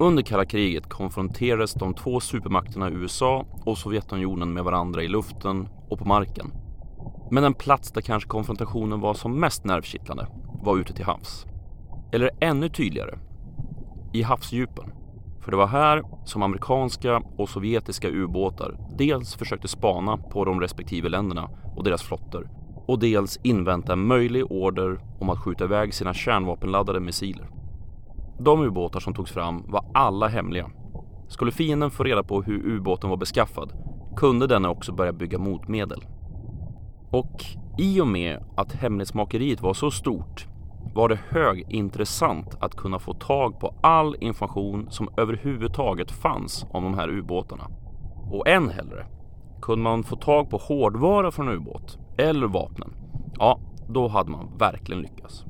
Under kalla kriget konfronterades de två supermakterna USA och Sovjetunionen med varandra i luften och på marken. Men den plats där kanske konfrontationen var som mest nervkittlande var ute till havs. Eller ännu tydligare, i havsdjupen. För det var här som amerikanska och sovjetiska ubåtar dels försökte spana på de respektive länderna och deras flottor och dels invänta en möjlig order om att skjuta iväg sina kärnvapenladdade missiler. De ubåtar som togs fram var alla hemliga. Skulle fienden få reda på hur ubåten var beskaffad kunde denna också börja bygga motmedel. Och i och med att hemlighetsmakeriet var så stort var det högintressant att kunna få tag på all information som överhuvudtaget fanns om de här ubåtarna. Och än hellre, kunde man få tag på hårdvara från ubåt eller vapnen, ja, då hade man verkligen lyckats.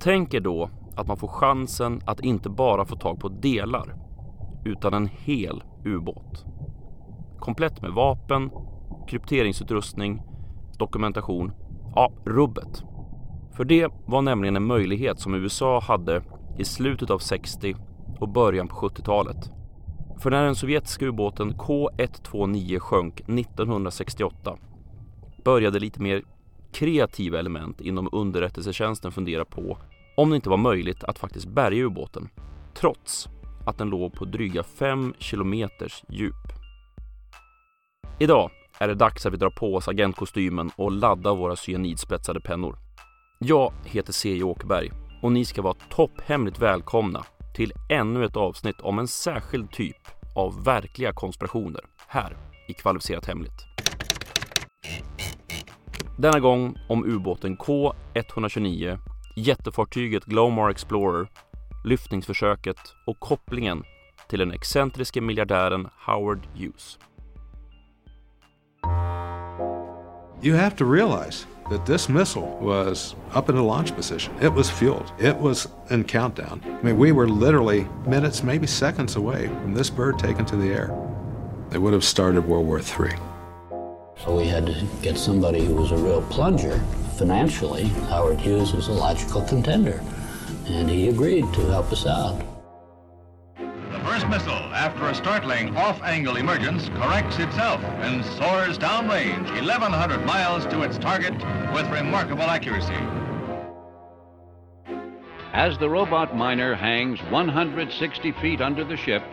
Tänk er då att man får chansen att inte bara få tag på delar, utan en hel ubåt. Komplett med vapen, krypteringsutrustning, dokumentation, ja, rubbet. För det var nämligen en möjlighet som USA hade i slutet av 60 och början på 70-talet. För när den sovjetiska ubåten K129 sjönk 1968 började lite mer kreativa element inom underrättelsetjänsten fundera på om det inte var möjligt att faktiskt bärga ubåten trots att den låg på dryga 5 kilometers djup. Idag är det dags att vi drar på oss agentkostymen och laddar våra cyanidspetsade pennor. Jag heter C.J. Åkerberg och ni ska vara topphemligt välkomna till ännu ett avsnitt om en särskild typ av verkliga konspirationer här i Kvalificerat Hemligt. Denna gång om ubåten K129, jättefartyget Glomar Explorer, lyftningsförsöket och kopplingen till den excentriske miljardären Howard Hughes. You have to realize that this missile was up in the launch position. It was fueled. It was in countdown. I mean, we were literally minutes, maybe seconds away from this bird taken to the air. They would have started World War III. So we had to get somebody who was a real plunger financially. Howard Hughes was a logical contender, and he agreed to help us out. The first missile, after a startling off-angle emergence, corrects itself and soars downrange 1,100 miles to its target with remarkable accuracy. As the robot miner hangs 160 feet under the ship,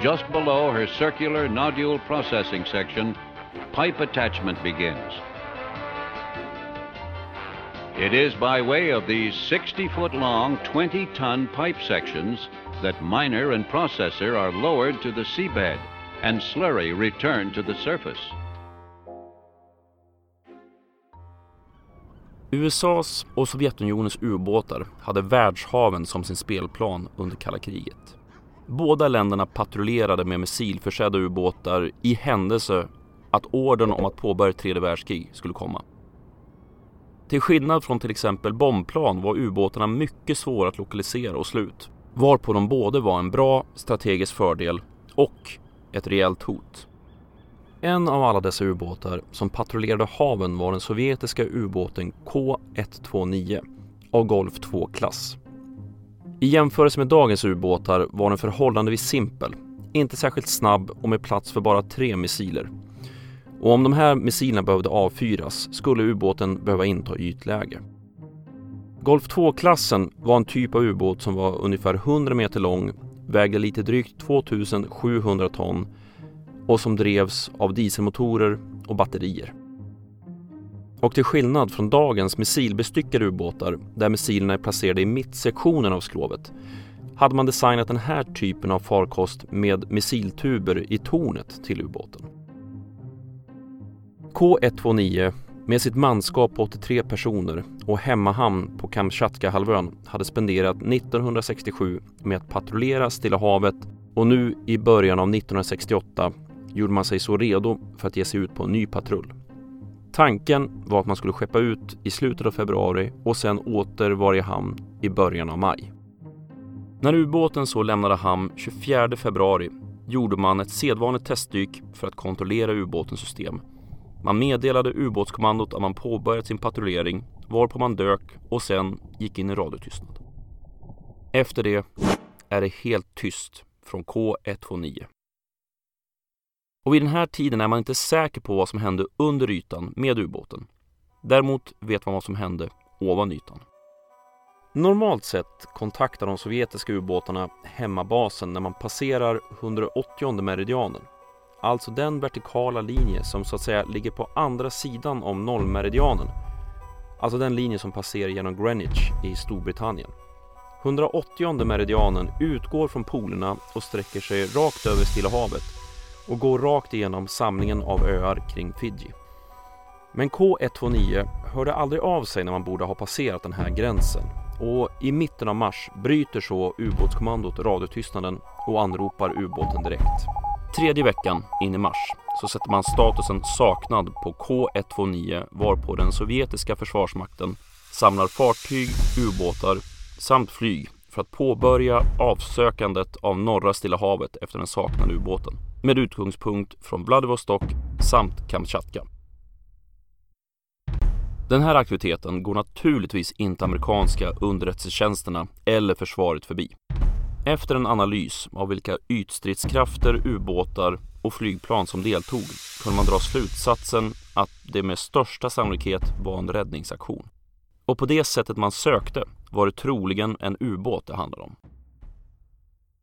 just below her circular nodule processing section, pipe attachment begins. It is by way of these 60 foot long, 20 ton pipe sections that miner and processor are lowered to the seabed and slurry returned to the surface. USAs och Sovjetunionens ubåtar hade världshaven som sin spelplan under kalla kriget. Båda länderna patrullerade med missilförsedda ubåtar i händelse att ordern om att påbörja ett tredje världskrig skulle komma. Till skillnad från till exempel bombplan var ubåtarna mycket svåra att lokalisera och slut, varpå de både var en bra strategisk fördel och ett rejält hot. En av alla dessa ubåtar som patrullerade haven var den sovjetiska ubåten K129 av Golf 2-klass. I jämförelse med dagens ubåtar var den förhållandevis simpel, inte särskilt snabb och med plats för bara tre missiler. Och om de här missilerna behövde avfyras skulle ubåten behöva inta ytläge. Golf 2-klassen var en typ av ubåt som var ungefär 100 meter lång, vägde lite drygt 2700 ton och som drevs av dieselmotorer och batterier. Och till skillnad från dagens missilbestyckade ubåtar där missilerna är placerade i mittsektionen av skrovet hade man designat den här typen av farkost med missiltuber i tornet till ubåten. K129 med sitt manskap på 83 personer och hemmahamn på Kamchatka-halvön hade spenderat 1967 med att patrullera Stilla havet och nu i början av 1968 gjorde man sig så redo för att ge sig ut på en ny patrull. Tanken var att man skulle skeppa ut i slutet av februari och sen åter vara i hamn i början av maj. När ubåten så lämnade hamn 24 februari gjorde man ett sedvanligt testdyk för att kontrollera ubåtens system. Man meddelade ubåtskommandot att man påbörjat sin patrullering varpå man dök och sen gick in i radiotystnad. Efter det är det helt tyst från K129. Och vid den här tiden är man inte säker på vad som hände under ytan med ubåten. Däremot vet man vad som hände ovan ytan. Normalt sett kontaktar de sovjetiska ubåtarna hemmabasen när man passerar 180 meridianen. Alltså den vertikala linje som så att säga ligger på andra sidan om nollmeridianen. Alltså den linje som passerar genom Greenwich i Storbritannien. 180 meridianen utgår från polerna och sträcker sig rakt över Stilla havet och går rakt igenom samlingen av öar kring Fiji. Men K129 hörde aldrig av sig när man borde ha passerat den här gränsen och i mitten av mars bryter så ubåtskommandot radiotystnaden och anropar ubåten direkt. Tredje veckan in i mars så sätter man statusen saknad på K129 varpå den sovjetiska försvarsmakten samlar fartyg, ubåtar samt flyg för att påbörja avsökandet av norra Stilla havet efter den saknade ubåten med utgångspunkt från Vladivostok samt Kamchatka. Den här aktiviteten går naturligtvis inte amerikanska underrättelsetjänsterna eller försvaret förbi. Efter en analys av vilka ytstridskrafter, ubåtar och flygplan som deltog kunde man dra slutsatsen att det med största sannolikhet var en räddningsaktion. Och på det sättet man sökte var det troligen en ubåt det handlade om.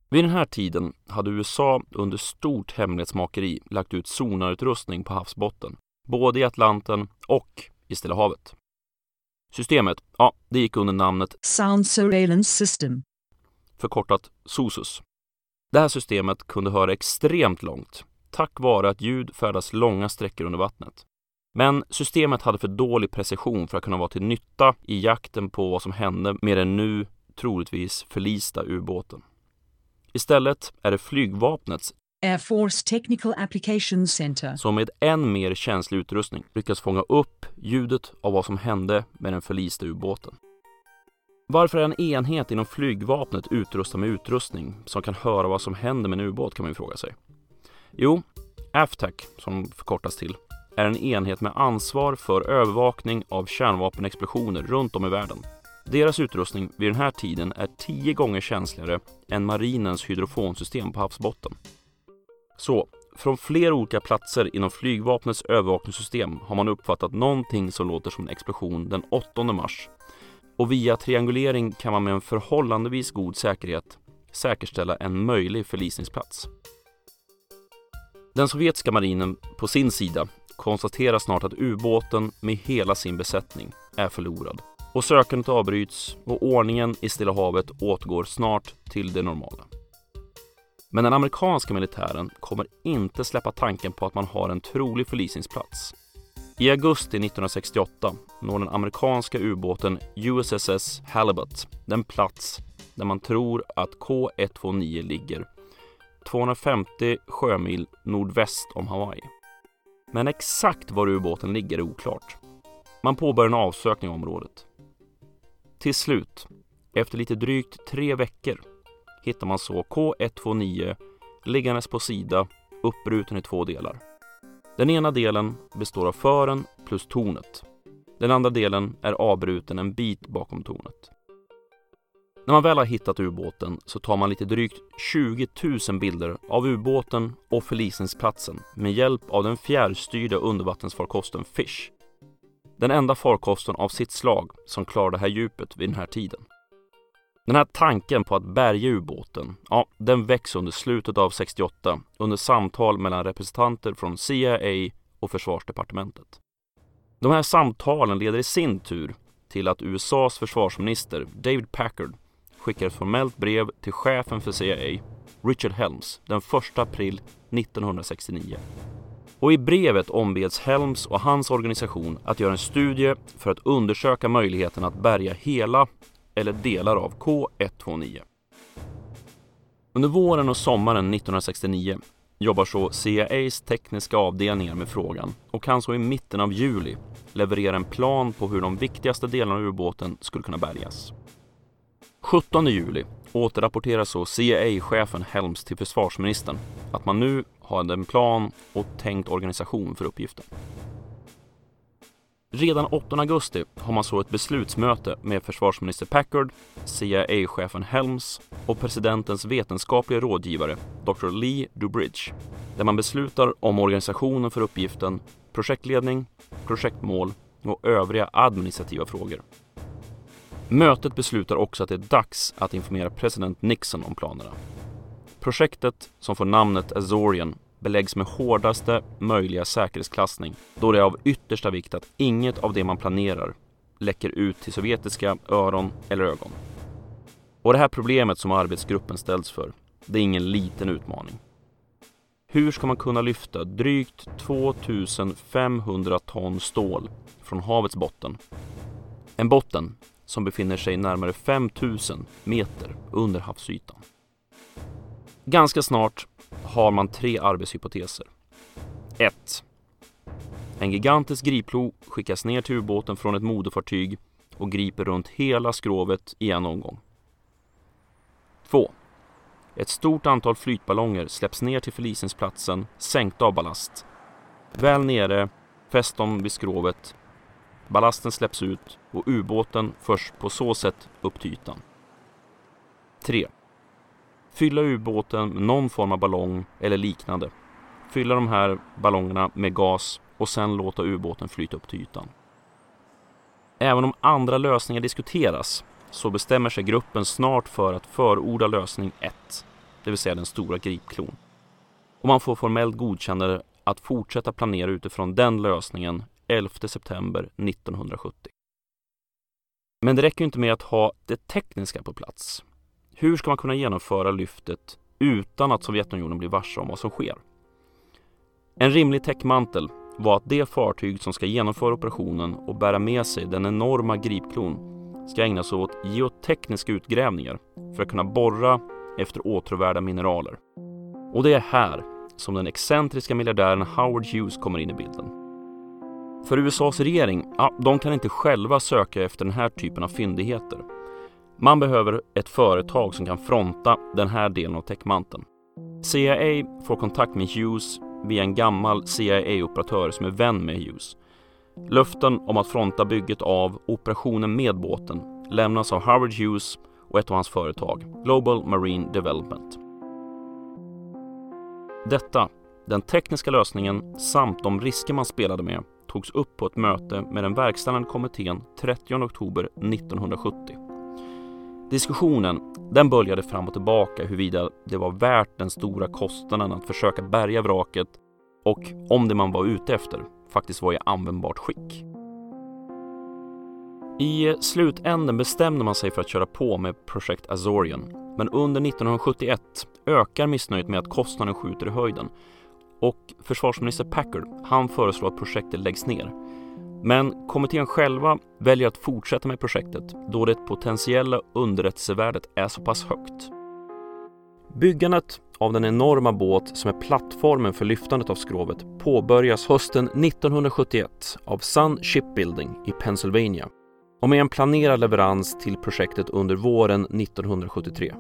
Vid den här tiden hade USA under stort hemlighetsmakeri lagt ut sonarutrustning på havsbotten, både i Atlanten och i Stilla havet. Systemet, ja, det gick under namnet Sound Surveillance System, förkortat SOSUS. Det här systemet kunde höra extremt långt tack vare att ljud färdas långa sträckor under vattnet. Men systemet hade för dålig precision för att kunna vara till nytta i jakten på vad som hände med den nu troligtvis förlista ubåten. Istället är det flygvapnets Air Force Technical Applications Center, som med än mer känslig utrustning lyckas fånga upp ljudet av vad som hände med den förlista ubåten. Varför är en enhet inom flygvapnet utrustad med utrustning som kan höra vad som händer med en ubåt kan man ju fråga sig. Jo, AFTAC, som förkortas till, är en enhet med ansvar för övervakning av kärnvapenexplosioner runt om i världen. Deras utrustning vid den här tiden är tio gånger känsligare än marinens hydrofonsystem på havsbotten. Så, från flera olika platser inom flygvapnets övervakningssystem har man uppfattat någonting som låter som en explosion den 8 mars. Och via triangulering kan man med en förhållandevis god säkerhet säkerställa en möjlig förlisningsplats. Den sovjetiska marinen på sin sida konstaterar snart att ubåten med hela sin besättning är förlorad och sökandet avbryts och ordningen i Stilla havet återgår snart till det normala. Men den amerikanska militären kommer inte släppa tanken på att man har en trolig förlisningsplats. I augusti 1968 når den amerikanska ubåten USSS Halibut den plats där man tror att K129 ligger 250 sjömil nordväst om Hawaii. Men exakt var ubåten ligger är oklart. Man påbörjar en avsökning av området. Till slut, efter lite drygt tre veckor, hittar man så K129 liggandes på sida, uppbruten i två delar. Den ena delen består av fören plus tornet. Den andra delen är avbruten en bit bakom tornet. När man väl har hittat ubåten så tar man lite drygt 20 000 bilder av ubåten och förlisningsplatsen med hjälp av den fjärrstyrda undervattensfarkosten Fish. Den enda farkosten av sitt slag som klarar det här djupet vid den här tiden. Den här tanken på att bärga ubåten, ja, den väcks under slutet av 68 under samtal mellan representanter från CIA och försvarsdepartementet. De här samtalen leder i sin tur till att USAs försvarsminister David Packard skickar ett formellt brev till chefen för CIA, Richard Helms, den 1 april 1969. Och i brevet ombeds Helms och hans organisation att göra en studie för att undersöka möjligheten att bärga hela eller delar av K129. Under våren och sommaren 1969 jobbar så CIAs tekniska avdelningar med frågan och kan så i mitten av juli leverera en plan på hur de viktigaste delarna av ubåten skulle kunna bärgas. 17 juli återrapporterar så CIA-chefen Helms till försvarsministern att man nu har en plan och tänkt organisation för uppgiften. Redan 8 augusti har man så ett beslutsmöte med försvarsminister Packard, CIA-chefen Helms och presidentens vetenskapliga rådgivare Dr. Lee Dubridge där man beslutar om organisationen för uppgiften, projektledning, projektmål och övriga administrativa frågor. Mötet beslutar också att det är dags att informera president Nixon om planerna. Projektet, som får namnet Azorian, beläggs med hårdaste möjliga säkerhetsklassning då det är av yttersta vikt att inget av det man planerar läcker ut till sovjetiska öron eller ögon. Och det här problemet som arbetsgruppen ställs för, det är ingen liten utmaning. Hur ska man kunna lyfta drygt 2500 ton stål från havets botten? En botten som befinner sig närmare 5000 meter under havsytan. Ganska snart har man tre arbetshypoteser. 1. En gigantisk griplo skickas ner till ubåten från ett moderfartyg och griper runt hela skrovet i en omgång. 2. Ett stort antal flytballonger släpps ner till förlisningsplatsen sänkta av ballast. Väl nere fäst de vid skrovet. Ballasten släpps ut och ubåten förs på så sätt upp till ytan. 3. Fylla ubåten med någon form av ballong eller liknande. Fylla de här ballongerna med gas och sen låta ubåten flyta upp till ytan. Även om andra lösningar diskuteras så bestämmer sig gruppen snart för att förorda lösning 1, det vill säga den stora gripklon. Och man får formellt godkännande att fortsätta planera utifrån den lösningen 11 september 1970. Men det räcker inte med att ha det tekniska på plats. Hur ska man kunna genomföra lyftet utan att Sovjetunionen blir varse om vad som sker? En rimlig täckmantel var att det fartyg som ska genomföra operationen och bära med sig den enorma gripklon ska ägna sig åt geotekniska utgrävningar för att kunna borra efter åtråvärda mineraler. Och det är här som den excentriska miljardären Howard Hughes kommer in i bilden. För USAs regering, ja, de kan inte själva söka efter den här typen av fyndigheter. Man behöver ett företag som kan fronta den här delen av täckmanteln. CIA får kontakt med Hughes via en gammal CIA-operatör som är vän med Hughes. Löften om att fronta bygget av operationen med båten lämnas av Howard Hughes och ett av hans företag, Global Marine Development. Detta, den tekniska lösningen samt de risker man spelade med togs upp på ett möte med den verkställande kommittén 30 oktober 1970. Diskussionen den böljade fram och tillbaka huruvida det var värt den stora kostnaden att försöka bärga vraket och om det man var ute efter faktiskt var i användbart skick. I slutänden bestämde man sig för att köra på med projekt Azorian men under 1971 ökar missnöjet med att kostnaden skjuter i höjden och försvarsminister Packard han föreslår att projektet läggs ner men kommittén själva väljer att fortsätta med projektet då det potentiella underrättelsevärdet är så pass högt. Byggandet av den enorma båt som är plattformen för lyftandet av skrovet påbörjas hösten 1971 av Sun Shipbuilding i Pennsylvania och med en planerad leverans till projektet under våren 1973.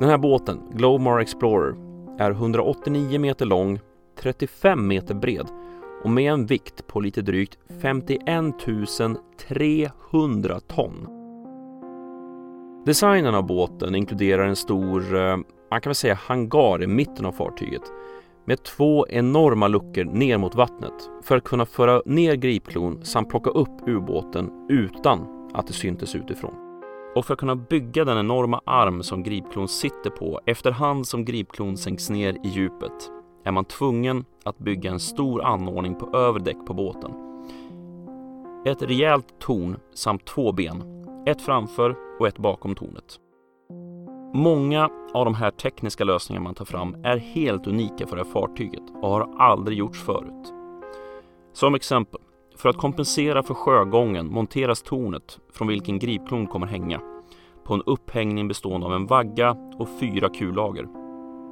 Den här båten, Glomar Explorer, är 189 meter lång, 35 meter bred och med en vikt på lite drygt 51 300 ton. Designen av båten inkluderar en stor, eh, man kan väl säga hangar i mitten av fartyget med två enorma luckor ner mot vattnet för att kunna föra ner gripklon samt plocka upp ubåten utan att det syntes utifrån. Och för att kunna bygga den enorma arm som gripklon sitter på efterhand som gripklon sänks ner i djupet är man tvungen att bygga en stor anordning på övre däck på båten. Ett rejält torn samt två ben, ett framför och ett bakom tornet. Många av de här tekniska lösningarna man tar fram är helt unika för det här fartyget och har aldrig gjorts förut. Som exempel, för att kompensera för sjögången monteras tornet från vilken gripklon kommer hänga på en upphängning bestående av en vagga och fyra kullager.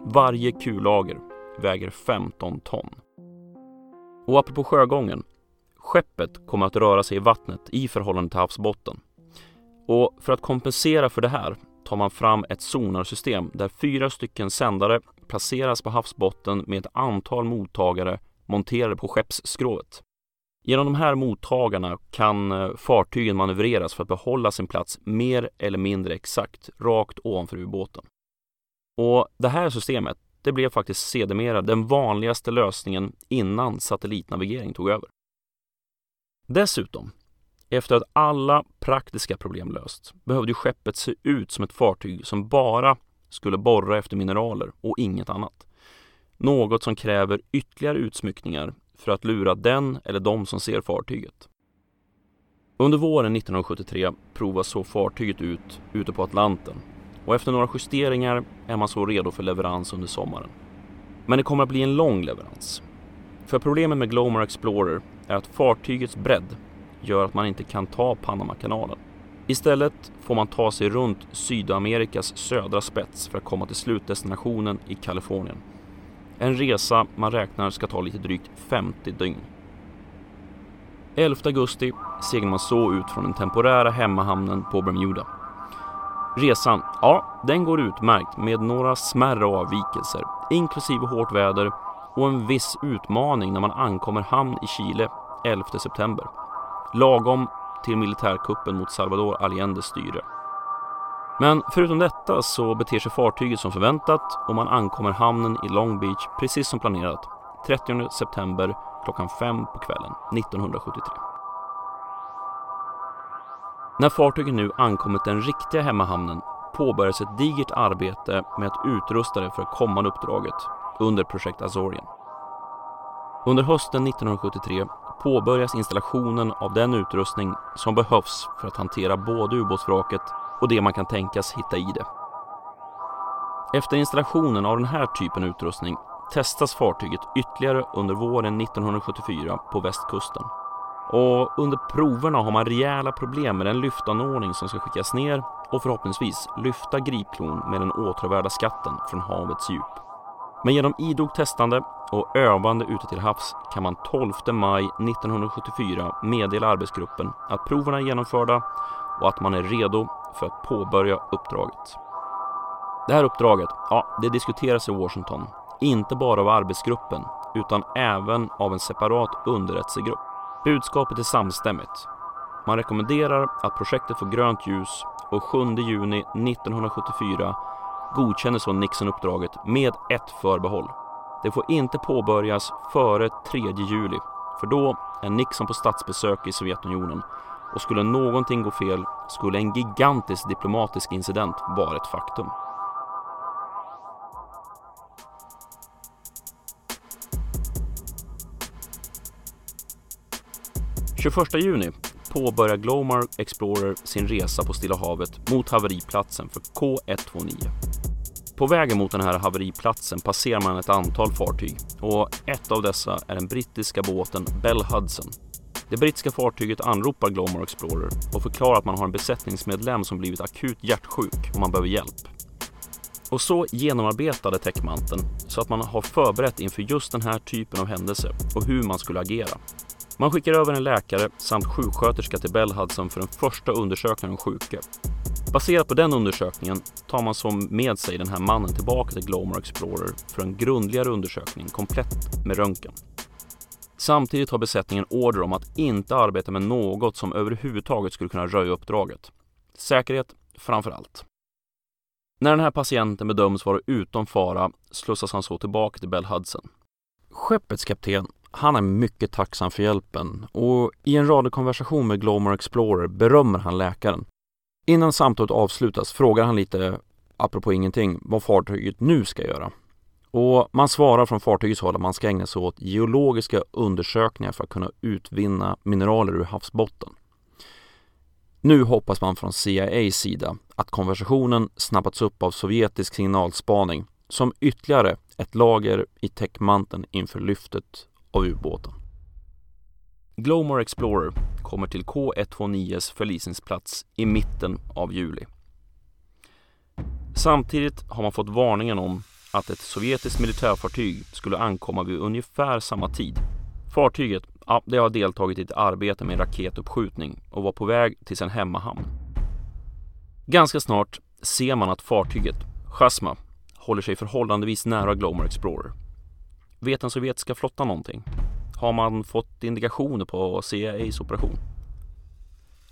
Varje kullager väger 15 ton. Och apropå sjögången. Skeppet kommer att röra sig i vattnet i förhållande till havsbotten. Och för att kompensera för det här tar man fram ett sonarsystem där fyra stycken sändare placeras på havsbotten med ett antal mottagare monterade på skeppsskrovet. Genom de här mottagarna kan eh, fartygen manövreras för att behålla sin plats mer eller mindre exakt rakt ovanför ubåten. Och det här systemet, det blev faktiskt sedermera den vanligaste lösningen innan satellitnavigering tog över. Dessutom, efter att alla praktiska problem lösts, behövde skeppet se ut som ett fartyg som bara skulle borra efter mineraler och inget annat. Något som kräver ytterligare utsmyckningar för att lura den eller de som ser fartyget. Under våren 1973 provas så fartyget ut ute på Atlanten och efter några justeringar är man så redo för leverans under sommaren. Men det kommer att bli en lång leverans. För problemet med Glomar Explorer är att fartygets bredd gör att man inte kan ta Panamakanalen. Istället får man ta sig runt Sydamerikas södra spets för att komma till slutdestinationen i Kalifornien. En resa man räknar ska ta lite drygt 50 dygn. 11 augusti seglar man så ut från den temporära hemmahamnen på Bermuda. Resan, ja, den går utmärkt med några smärre avvikelser, inklusive hårt väder och en viss utmaning när man ankommer hamn i Chile 11 september. Lagom till militärkuppen mot Salvador Allendes styre. Men förutom detta så beter sig fartyget som förväntat och man ankommer hamnen i Long Beach precis som planerat 30 september klockan fem på kvällen 1973. När fartyget nu ankommit den riktiga hemmahamnen påbörjas ett digert arbete med att utrusta det för det kommande uppdraget under projekt Azorian. Under hösten 1973 påbörjas installationen av den utrustning som behövs för att hantera både ubåtsvraket och det man kan tänkas hitta i det. Efter installationen av den här typen av utrustning testas fartyget ytterligare under våren 1974 på västkusten. Och under proverna har man rejäla problem med den lyftanordning som ska skickas ner och förhoppningsvis lyfta gripklon med den åtråvärda skatten från havets djup. Men genom idogt testande och övande ute till havs kan man 12 maj 1974 meddela arbetsgruppen att proverna är genomförda och att man är redo för att påbörja uppdraget. Det här uppdraget, ja, det diskuteras i Washington, inte bara av arbetsgruppen utan även av en separat underrättelsegrupp. Budskapet är samstämmigt. Man rekommenderar att projektet får grönt ljus och 7 juni 1974 godkänner så Nixon-uppdraget med ett förbehåll. Det får inte påbörjas före 3 juli, för då är Nixon på statsbesök i Sovjetunionen och skulle någonting gå fel skulle en gigantisk diplomatisk incident vara ett faktum. –21 juni påbörjar Glomar Explorer sin resa på Stilla havet mot haveriplatsen för K129. På vägen mot den här haveriplatsen passerar man ett antal fartyg och ett av dessa är den brittiska båten Bell Hudson det brittiska fartyget anropar Glomar Explorer och förklarar att man har en besättningsmedlem som blivit akut hjärtsjuk och man behöver hjälp. Och så genomarbetade täckmanteln så att man har förberett inför just den här typen av händelse och hur man skulle agera. Man skickar över en läkare samt sjuksköterska till Bellhudson för den första undersökningen av sjuke. Baserat på den undersökningen tar man som med sig den här mannen tillbaka till Glomar Explorer för en grundligare undersökning komplett med röntgen. Samtidigt har besättningen order om att inte arbeta med något som överhuvudtaget skulle kunna röja uppdraget. Säkerhet framför allt. När den här patienten bedöms vara utom fara slussas han så tillbaka till Bell Hudson. Skeppets kapten, han är mycket tacksam för hjälpen och i en radiokonversation med Glomar Explorer berömmer han läkaren. Innan samtalet avslutas frågar han lite, apropå ingenting, vad fartyget nu ska göra. Och man svarar från fartygets håll att man ska ägna sig åt geologiska undersökningar för att kunna utvinna mineraler ur havsbotten. Nu hoppas man från CIAs sida att konversationen snappats upp av sovjetisk signalspaning som ytterligare ett lager i täckmanteln inför lyftet av ubåten. Glomar Explorer kommer till K129s förlisningsplats i mitten av juli. Samtidigt har man fått varningen om att ett sovjetiskt militärfartyg skulle ankomma vid ungefär samma tid. Fartyget ja, det har deltagit i ett arbete med raketuppskjutning och var på väg till sin hemmahamn. Ganska snart ser man att fartyget, Chasma, håller sig förhållandevis nära Glomar Explorer. Vet den sovjetiska flottan någonting? har man fått indikationer på CIAs operation.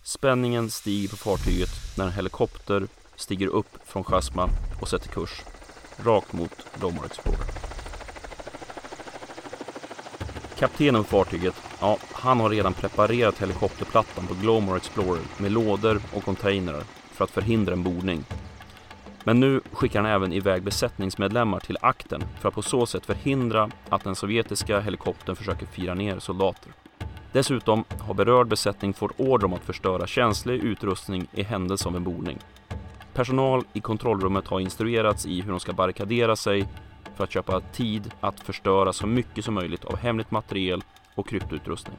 Spänningen stiger på fartyget när en helikopter stiger upp från Chasma och sätter kurs rakt mot Glomar Explorer. Kaptenen på fartyget, ja, han har redan preparerat helikopterplattan på Glomar Explorer med lådor och containrar för att förhindra en bordning. Men nu skickar han även iväg besättningsmedlemmar till akten för att på så sätt förhindra att den sovjetiska helikoptern försöker fira ner soldater. Dessutom har berörd besättning fått order om att förstöra känslig utrustning i händelse av en bordning. Personal i kontrollrummet har instruerats i hur de ska barrikadera sig för att köpa tid att förstöra så mycket som möjligt av hemligt materiel och kryptoutrustning.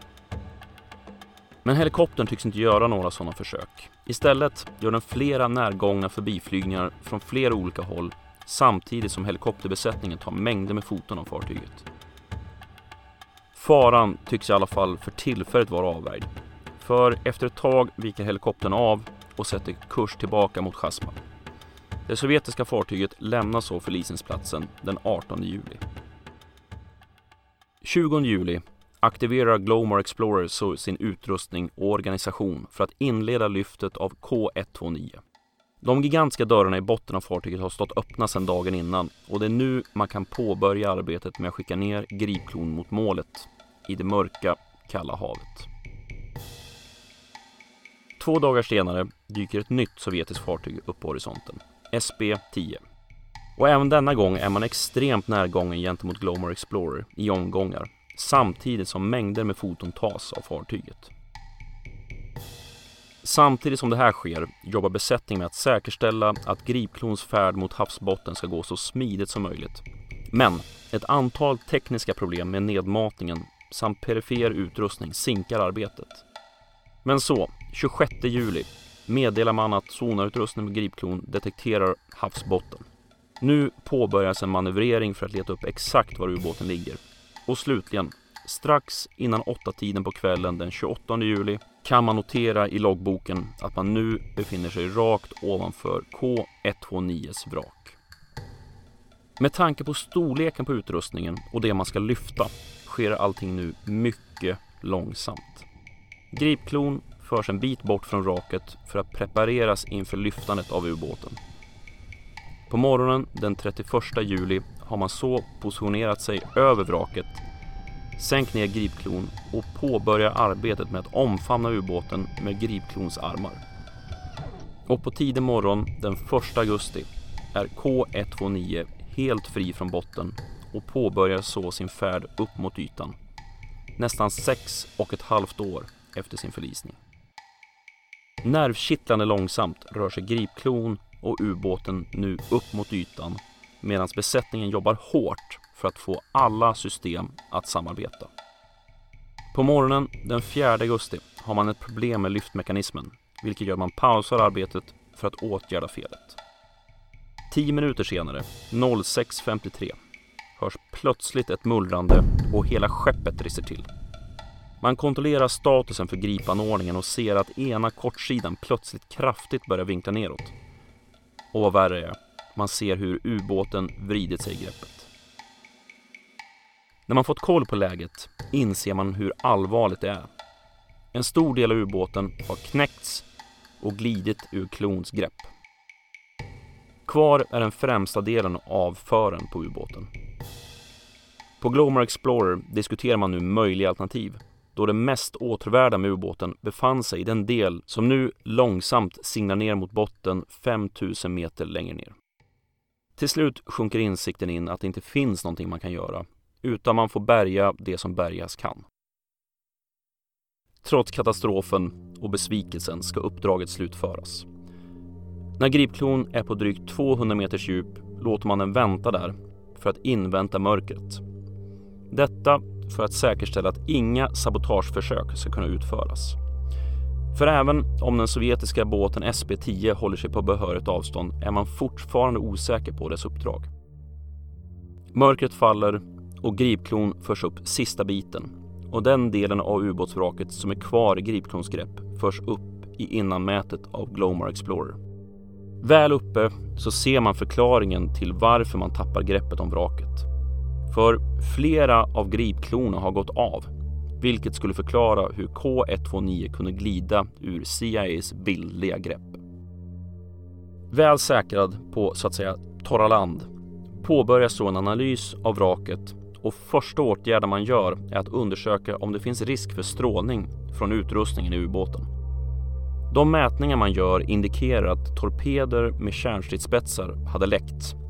Men helikoptern tycks inte göra några sådana försök. Istället gör den flera närgångna förbiflygningar från flera olika håll samtidigt som helikopterbesättningen tar mängder med foton av fartyget. Faran tycks i alla fall för tillfället vara avvärjd. För efter ett tag viker helikoptern av och sätter kurs tillbaka mot Chasma. Det sovjetiska fartyget lämnar så förlisningsplatsen den 18 juli. 20 juli aktiverar Glomar Explorer så sin utrustning och organisation för att inleda lyftet av K129. De gigantiska dörrarna i botten av fartyget har stått öppna sedan dagen innan och det är nu man kan påbörja arbetet med att skicka ner gripklon mot målet i det mörka, kalla havet. Två dagar senare dyker ett nytt sovjetiskt fartyg upp på horisonten, SB-10. Och även denna gång är man extremt närgången gentemot Glomar Explorer i omgångar samtidigt som mängder med foton tas av fartyget. Samtidigt som det här sker jobbar besättningen med att säkerställa att Gripklons färd mot havsbotten ska gå så smidigt som möjligt. Men ett antal tekniska problem med nedmatningen samt perifer utrustning sinkar arbetet. Men så, 26 juli meddelar man att sonarutrustningen med Gripklon detekterar havsbotten. Nu påbörjas en manövrering för att leta upp exakt var ubåten ligger. Och slutligen, strax innan åtta tiden på kvällen den 28 juli kan man notera i loggboken att man nu befinner sig rakt ovanför K129s vrak. Med tanke på storleken på utrustningen och det man ska lyfta sker allting nu mycket långsamt. Gripklon förs en bit bort från vraket för att prepareras inför lyftandet av ubåten. På morgonen den 31 juli har man så positionerat sig över vraket, sänkt ner gripklon och påbörjar arbetet med att omfamna ubåten med gripklons armar. Och på tidig morgon den 1 augusti är K129 helt fri från botten och påbörjar så sin färd upp mot ytan. Nästan sex och ett halvt år efter sin förlisning. Nervkittlande långsamt rör sig gripklon och ubåten nu upp mot ytan medan besättningen jobbar hårt för att få alla system att samarbeta. På morgonen den 4 augusti har man ett problem med lyftmekanismen vilket gör att man pausar arbetet för att åtgärda felet. 10 minuter senare, 06.53, hörs plötsligt ett mullrande och hela skeppet rister till. Man kontrollerar statusen för gripanordningen och ser att ena kortsidan plötsligt kraftigt börjar vinkla neråt. Och vad värre är, man ser hur ubåten vridit sig i greppet. När man fått koll på läget inser man hur allvarligt det är. En stor del av ubåten har knäckts och glidit ur klons grepp. Kvar är den främsta delen av fören på ubåten. På Glomar Explorer diskuterar man nu möjliga alternativ då det mest återvärda med ubåten befann sig i den del som nu långsamt singlar ner mot botten 5000 meter längre ner. Till slut sjunker insikten in att det inte finns någonting man kan göra utan man får bärga det som bärgas kan. Trots katastrofen och besvikelsen ska uppdraget slutföras. När gripklon är på drygt 200 meters djup låter man den vänta där för att invänta mörkret. Detta för att säkerställa att inga sabotageförsök ska kunna utföras. För även om den sovjetiska båten SB-10 håller sig på behörigt avstånd är man fortfarande osäker på dess uppdrag. Mörkret faller och gripklon förs upp sista biten och den delen av ubåtsvraket som är kvar i Gripklons grepp förs upp i innanmätet av Glomar Explorer. Väl uppe så ser man förklaringen till varför man tappar greppet om vraket. För flera av gripklorna har gått av vilket skulle förklara hur K129 kunde glida ur CIAs bildliga grepp. Väl säkrad på så att säga torra land påbörjas så en analys av vraket och första åtgärden man gör är att undersöka om det finns risk för strålning från utrustningen i ubåten. De mätningar man gör indikerar att torpeder med kärnstridsspetsar hade läckt.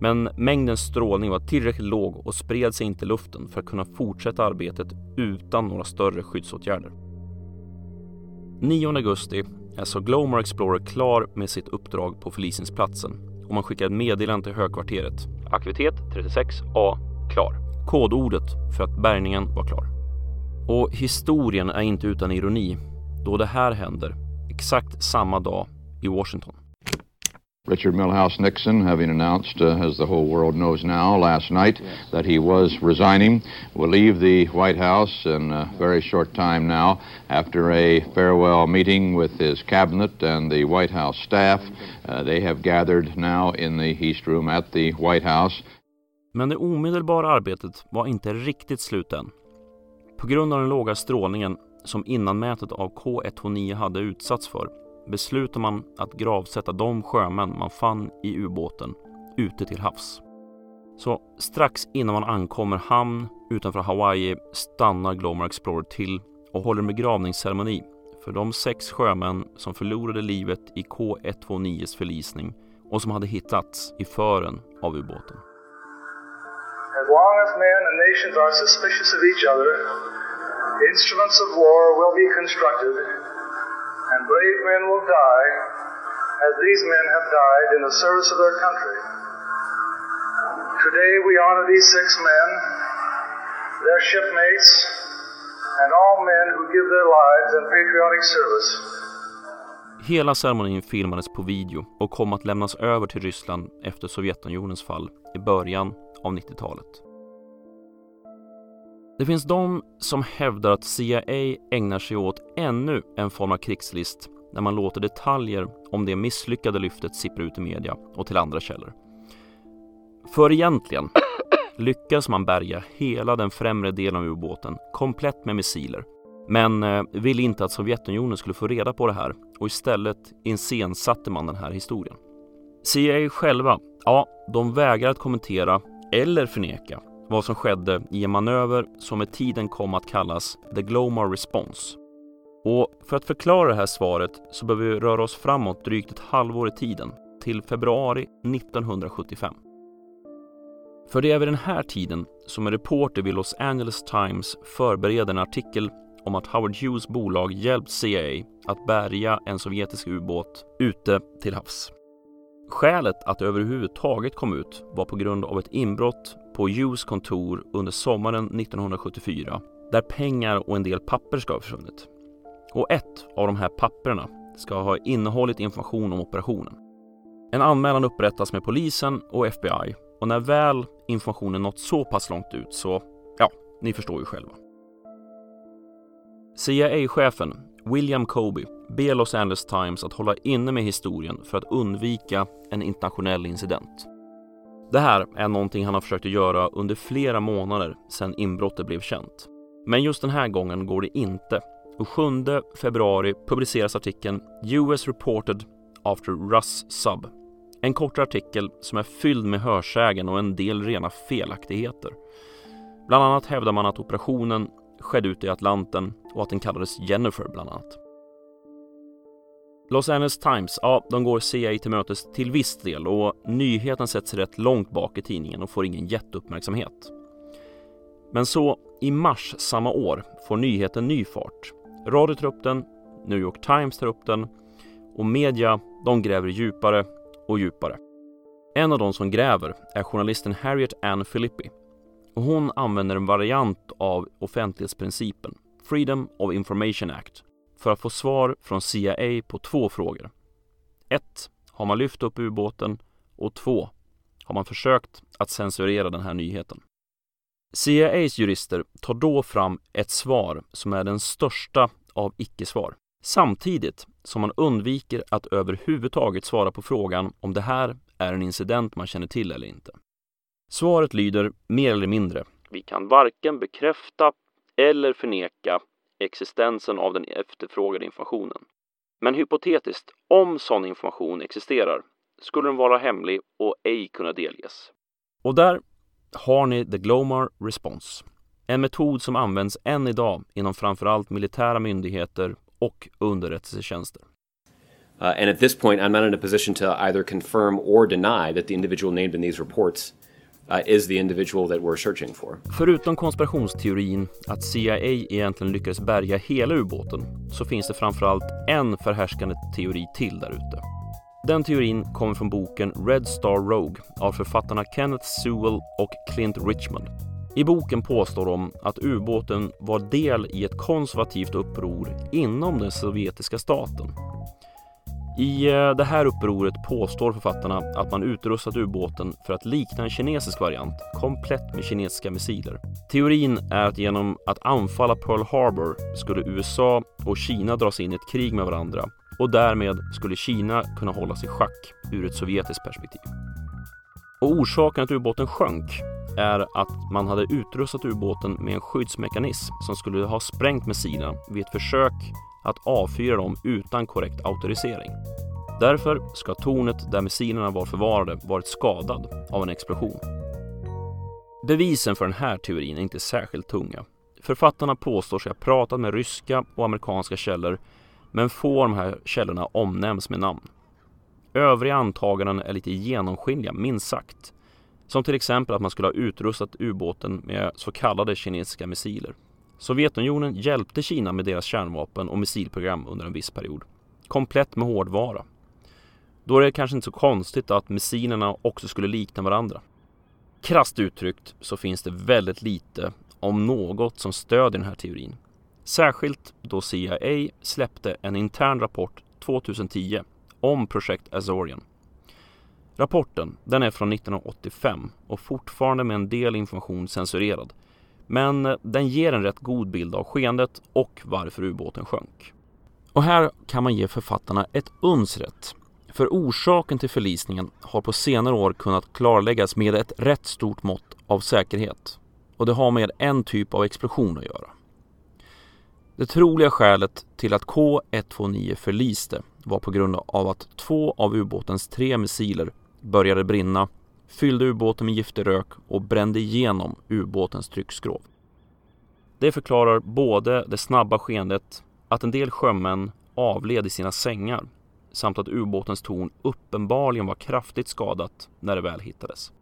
Men mängden strålning var tillräckligt låg och spred sig inte i luften för att kunna fortsätta arbetet utan några större skyddsåtgärder. 9 augusti är så Glomar Explorer klar med sitt uppdrag på förlisningsplatsen och man skickar ett meddelande till högkvarteret. Aktivitet 36A klar. Kodordet för att bärgningen var klar. Och historien är inte utan ironi då det här händer exakt samma dag i Washington. Richard Milhouse Nixon, having announced, uh, as the whole world knows now, last night that he was resigning, will leave the White House in a very short time now after a farewell meeting with his cabinet and the White House staff. Uh, they have gathered now in the East Room at the White House. Men det omedelbara arbetet var inte riktigt slut än. På grund av den låga strålningen som innanmätet av K129 hade utsatts för beslutar man att gravsätta de sjömän man fann i ubåten ute till havs. Så strax innan man ankommer hamn utanför Hawaii stannar Glomar Explorer till och håller en begravningsceremoni för de sex sjömän som förlorade livet i K129s förlisning och som hade hittats i fören av ubåten. As long as men and nations are suspicious of each other, instruments of war will be constructed and brave men will die as these men have died in the service of their country. Today we honor these six men, their shipmates, and all men who give their lives in patriotic service. Hela ceremonin filmades på video och kom att lämnas över till Ryssland efter Sovjetunionens fall i början av 90-talet. Det finns de som hävdar att CIA ägnar sig åt ännu en form av krigslist när man låter detaljer om det misslyckade lyftet sippra ut i media och till andra källor. För egentligen lyckas man bärga hela den främre delen av ubåten komplett med missiler men eh, ville inte att Sovjetunionen skulle få reda på det här och istället iscensatte man den här historien. CIA själva, ja, de vägrar att kommentera eller förneka vad som skedde i en manöver som med tiden kom att kallas The Glomar Response. Och för att förklara det här svaret så behöver vi röra oss framåt drygt ett halvår i tiden, till februari 1975. För det är vid den här tiden som en reporter vid Los Angeles Times förbereder en artikel om att Howard Hughes bolag hjälpt CIA att bärga en sovjetisk ubåt ute till havs. Skälet att det överhuvudtaget kom ut var på grund av ett inbrott på Hughes kontor under sommaren 1974 där pengar och en del papper ska ha försvunnit. Och ett av de här papperna ska ha innehållit information om operationen. En anmälan upprättas med polisen och FBI och när väl informationen nått så pass långt ut så, ja, ni förstår ju själva. CIA-chefen William Kobe ber Los Angeles Times att hålla inne med historien för att undvika en internationell incident. Det här är någonting han har försökt att göra under flera månader sedan inbrottet blev känt. Men just den här gången går det inte. Och 7 februari publiceras artikeln US reported after Russ sub. En kortare artikel som är fylld med hörsägen och en del rena felaktigheter. Bland annat hävdar man att operationen skedde ute i Atlanten och att den kallades Jennifer bland annat. Los Angeles Times, ja, de går CIA till mötes till viss del och nyheten sätts rätt långt bak i tidningen och får ingen jätteuppmärksamhet. Men så i mars samma år får nyheten ny fart. Radio tar upp den, New York Times tar upp den och media, de gräver djupare och djupare. En av de som gräver är journalisten Harriet Ann Filippi och hon använder en variant av offentlighetsprincipen, Freedom of Information Act, för att få svar från CIA på två frågor. 1. Har man lyft upp ubåten? Och 2. Har man försökt att censurera den här nyheten? CIAs jurister tar då fram ett svar som är den största av icke-svar. Samtidigt som man undviker att överhuvudtaget svara på frågan om det här är en incident man känner till eller inte. Svaret lyder mer eller mindre. Vi kan varken bekräfta eller förneka existensen av den efterfrågade informationen. Men hypotetiskt, om sån information existerar, skulle den vara hemlig och ej kunna delges. Och där har ni The Glomar Response. En metod som används än idag inom framförallt militära myndigheter och underrättelsetjänster. Uh, and at this point, I'm not in a position to either confirm or deny that the individual named in these reports Uh, is the individual that we're searching for. Förutom konspirationsteorin att CIA egentligen lyckades bärga hela ubåten så finns det framförallt en förhärskande teori till där ute. Den teorin kommer från boken Red Star Rogue av författarna Kenneth Sewell och Clint Richmond. I boken påstår de att ubåten var del i ett konservativt uppror inom den sovjetiska staten. I eh, det här upproret påstår författarna att man utrustat ubåten för att likna en kinesisk variant, komplett med kinesiska missiler. Teorin är att genom att anfalla Pearl Harbor skulle USA och Kina dras in i ett krig med varandra och därmed skulle Kina kunna hållas i schack ur ett sovjetiskt perspektiv. Och orsaken att ubåten sjönk är att man hade utrustat ubåten med en skyddsmekanism som skulle ha sprängt missilerna vid ett försök att avfyra dem utan korrekt autorisering. Därför ska tornet där missilerna var förvarade varit skadad av en explosion. Bevisen för den här teorin är inte särskilt tunga. Författarna påstår sig ha pratat med ryska och amerikanska källor men få av de här källorna omnämns med namn. Övriga antaganden är lite genomskinliga, minst sagt. Som till exempel att man skulle ha utrustat ubåten med så kallade kinesiska missiler. Sovjetunionen hjälpte Kina med deras kärnvapen och missilprogram under en viss period. Komplett med hårdvara. Då är det kanske inte så konstigt att missilerna också skulle likna varandra. Krasst uttryckt så finns det väldigt lite, om något, som stödjer den här teorin. Särskilt då CIA släppte en intern rapport 2010 om projekt Azorian. Rapporten den är från 1985 och fortfarande med en del information censurerad. Men eh, den ger en rätt god bild av skeendet och varför ubåten sjönk. Och här kan man ge författarna ett uns rätt. För orsaken till förlisningen har på senare år kunnat klarläggas med ett rätt stort mått av säkerhet. Och det har med en typ av explosion att göra. Det troliga skälet till att K129 förliste var på grund av att två av ubåtens tre missiler började brinna, fyllde ubåten med giftig rök och brände igenom ubåtens tryckskrov. Det förklarar både det snabba skeendet, att en del sjömän avled i sina sängar samt att ubåtens torn uppenbarligen var kraftigt skadat när det väl hittades.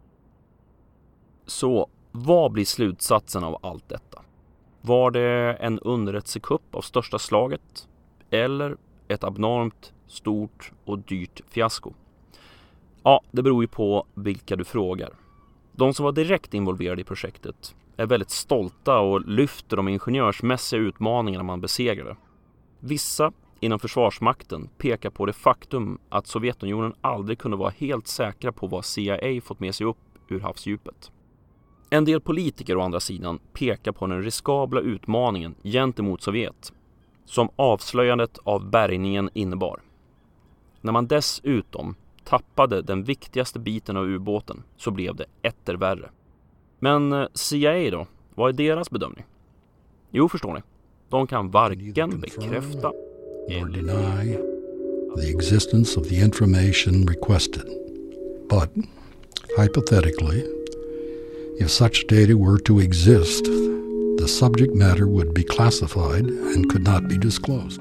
Så vad blir slutsatsen av allt detta? Var det en underrättelsekupp av största slaget? Eller ett abnormt, stort och dyrt fiasko? Ja, det beror ju på vilka du frågar. De som var direkt involverade i projektet är väldigt stolta och lyfter de ingenjörsmässiga utmaningarna man besegrade. Vissa inom Försvarsmakten pekar på det faktum att Sovjetunionen aldrig kunde vara helt säkra på vad CIA fått med sig upp ur havsdjupet. En del politiker å andra sidan pekar på den riskabla utmaningen gentemot Sovjet som avslöjandet av bärgningen innebar. När man dessutom tappade den viktigaste biten av ubåten så blev det etter värre. Men eh, CIA då? Vad är deras bedömning? Jo, förstår ni. De kan varken bekräfta deny the existence of the information requested. But hypothetically, if such data were to exist, the subject matter would be classified and could not be disclosed.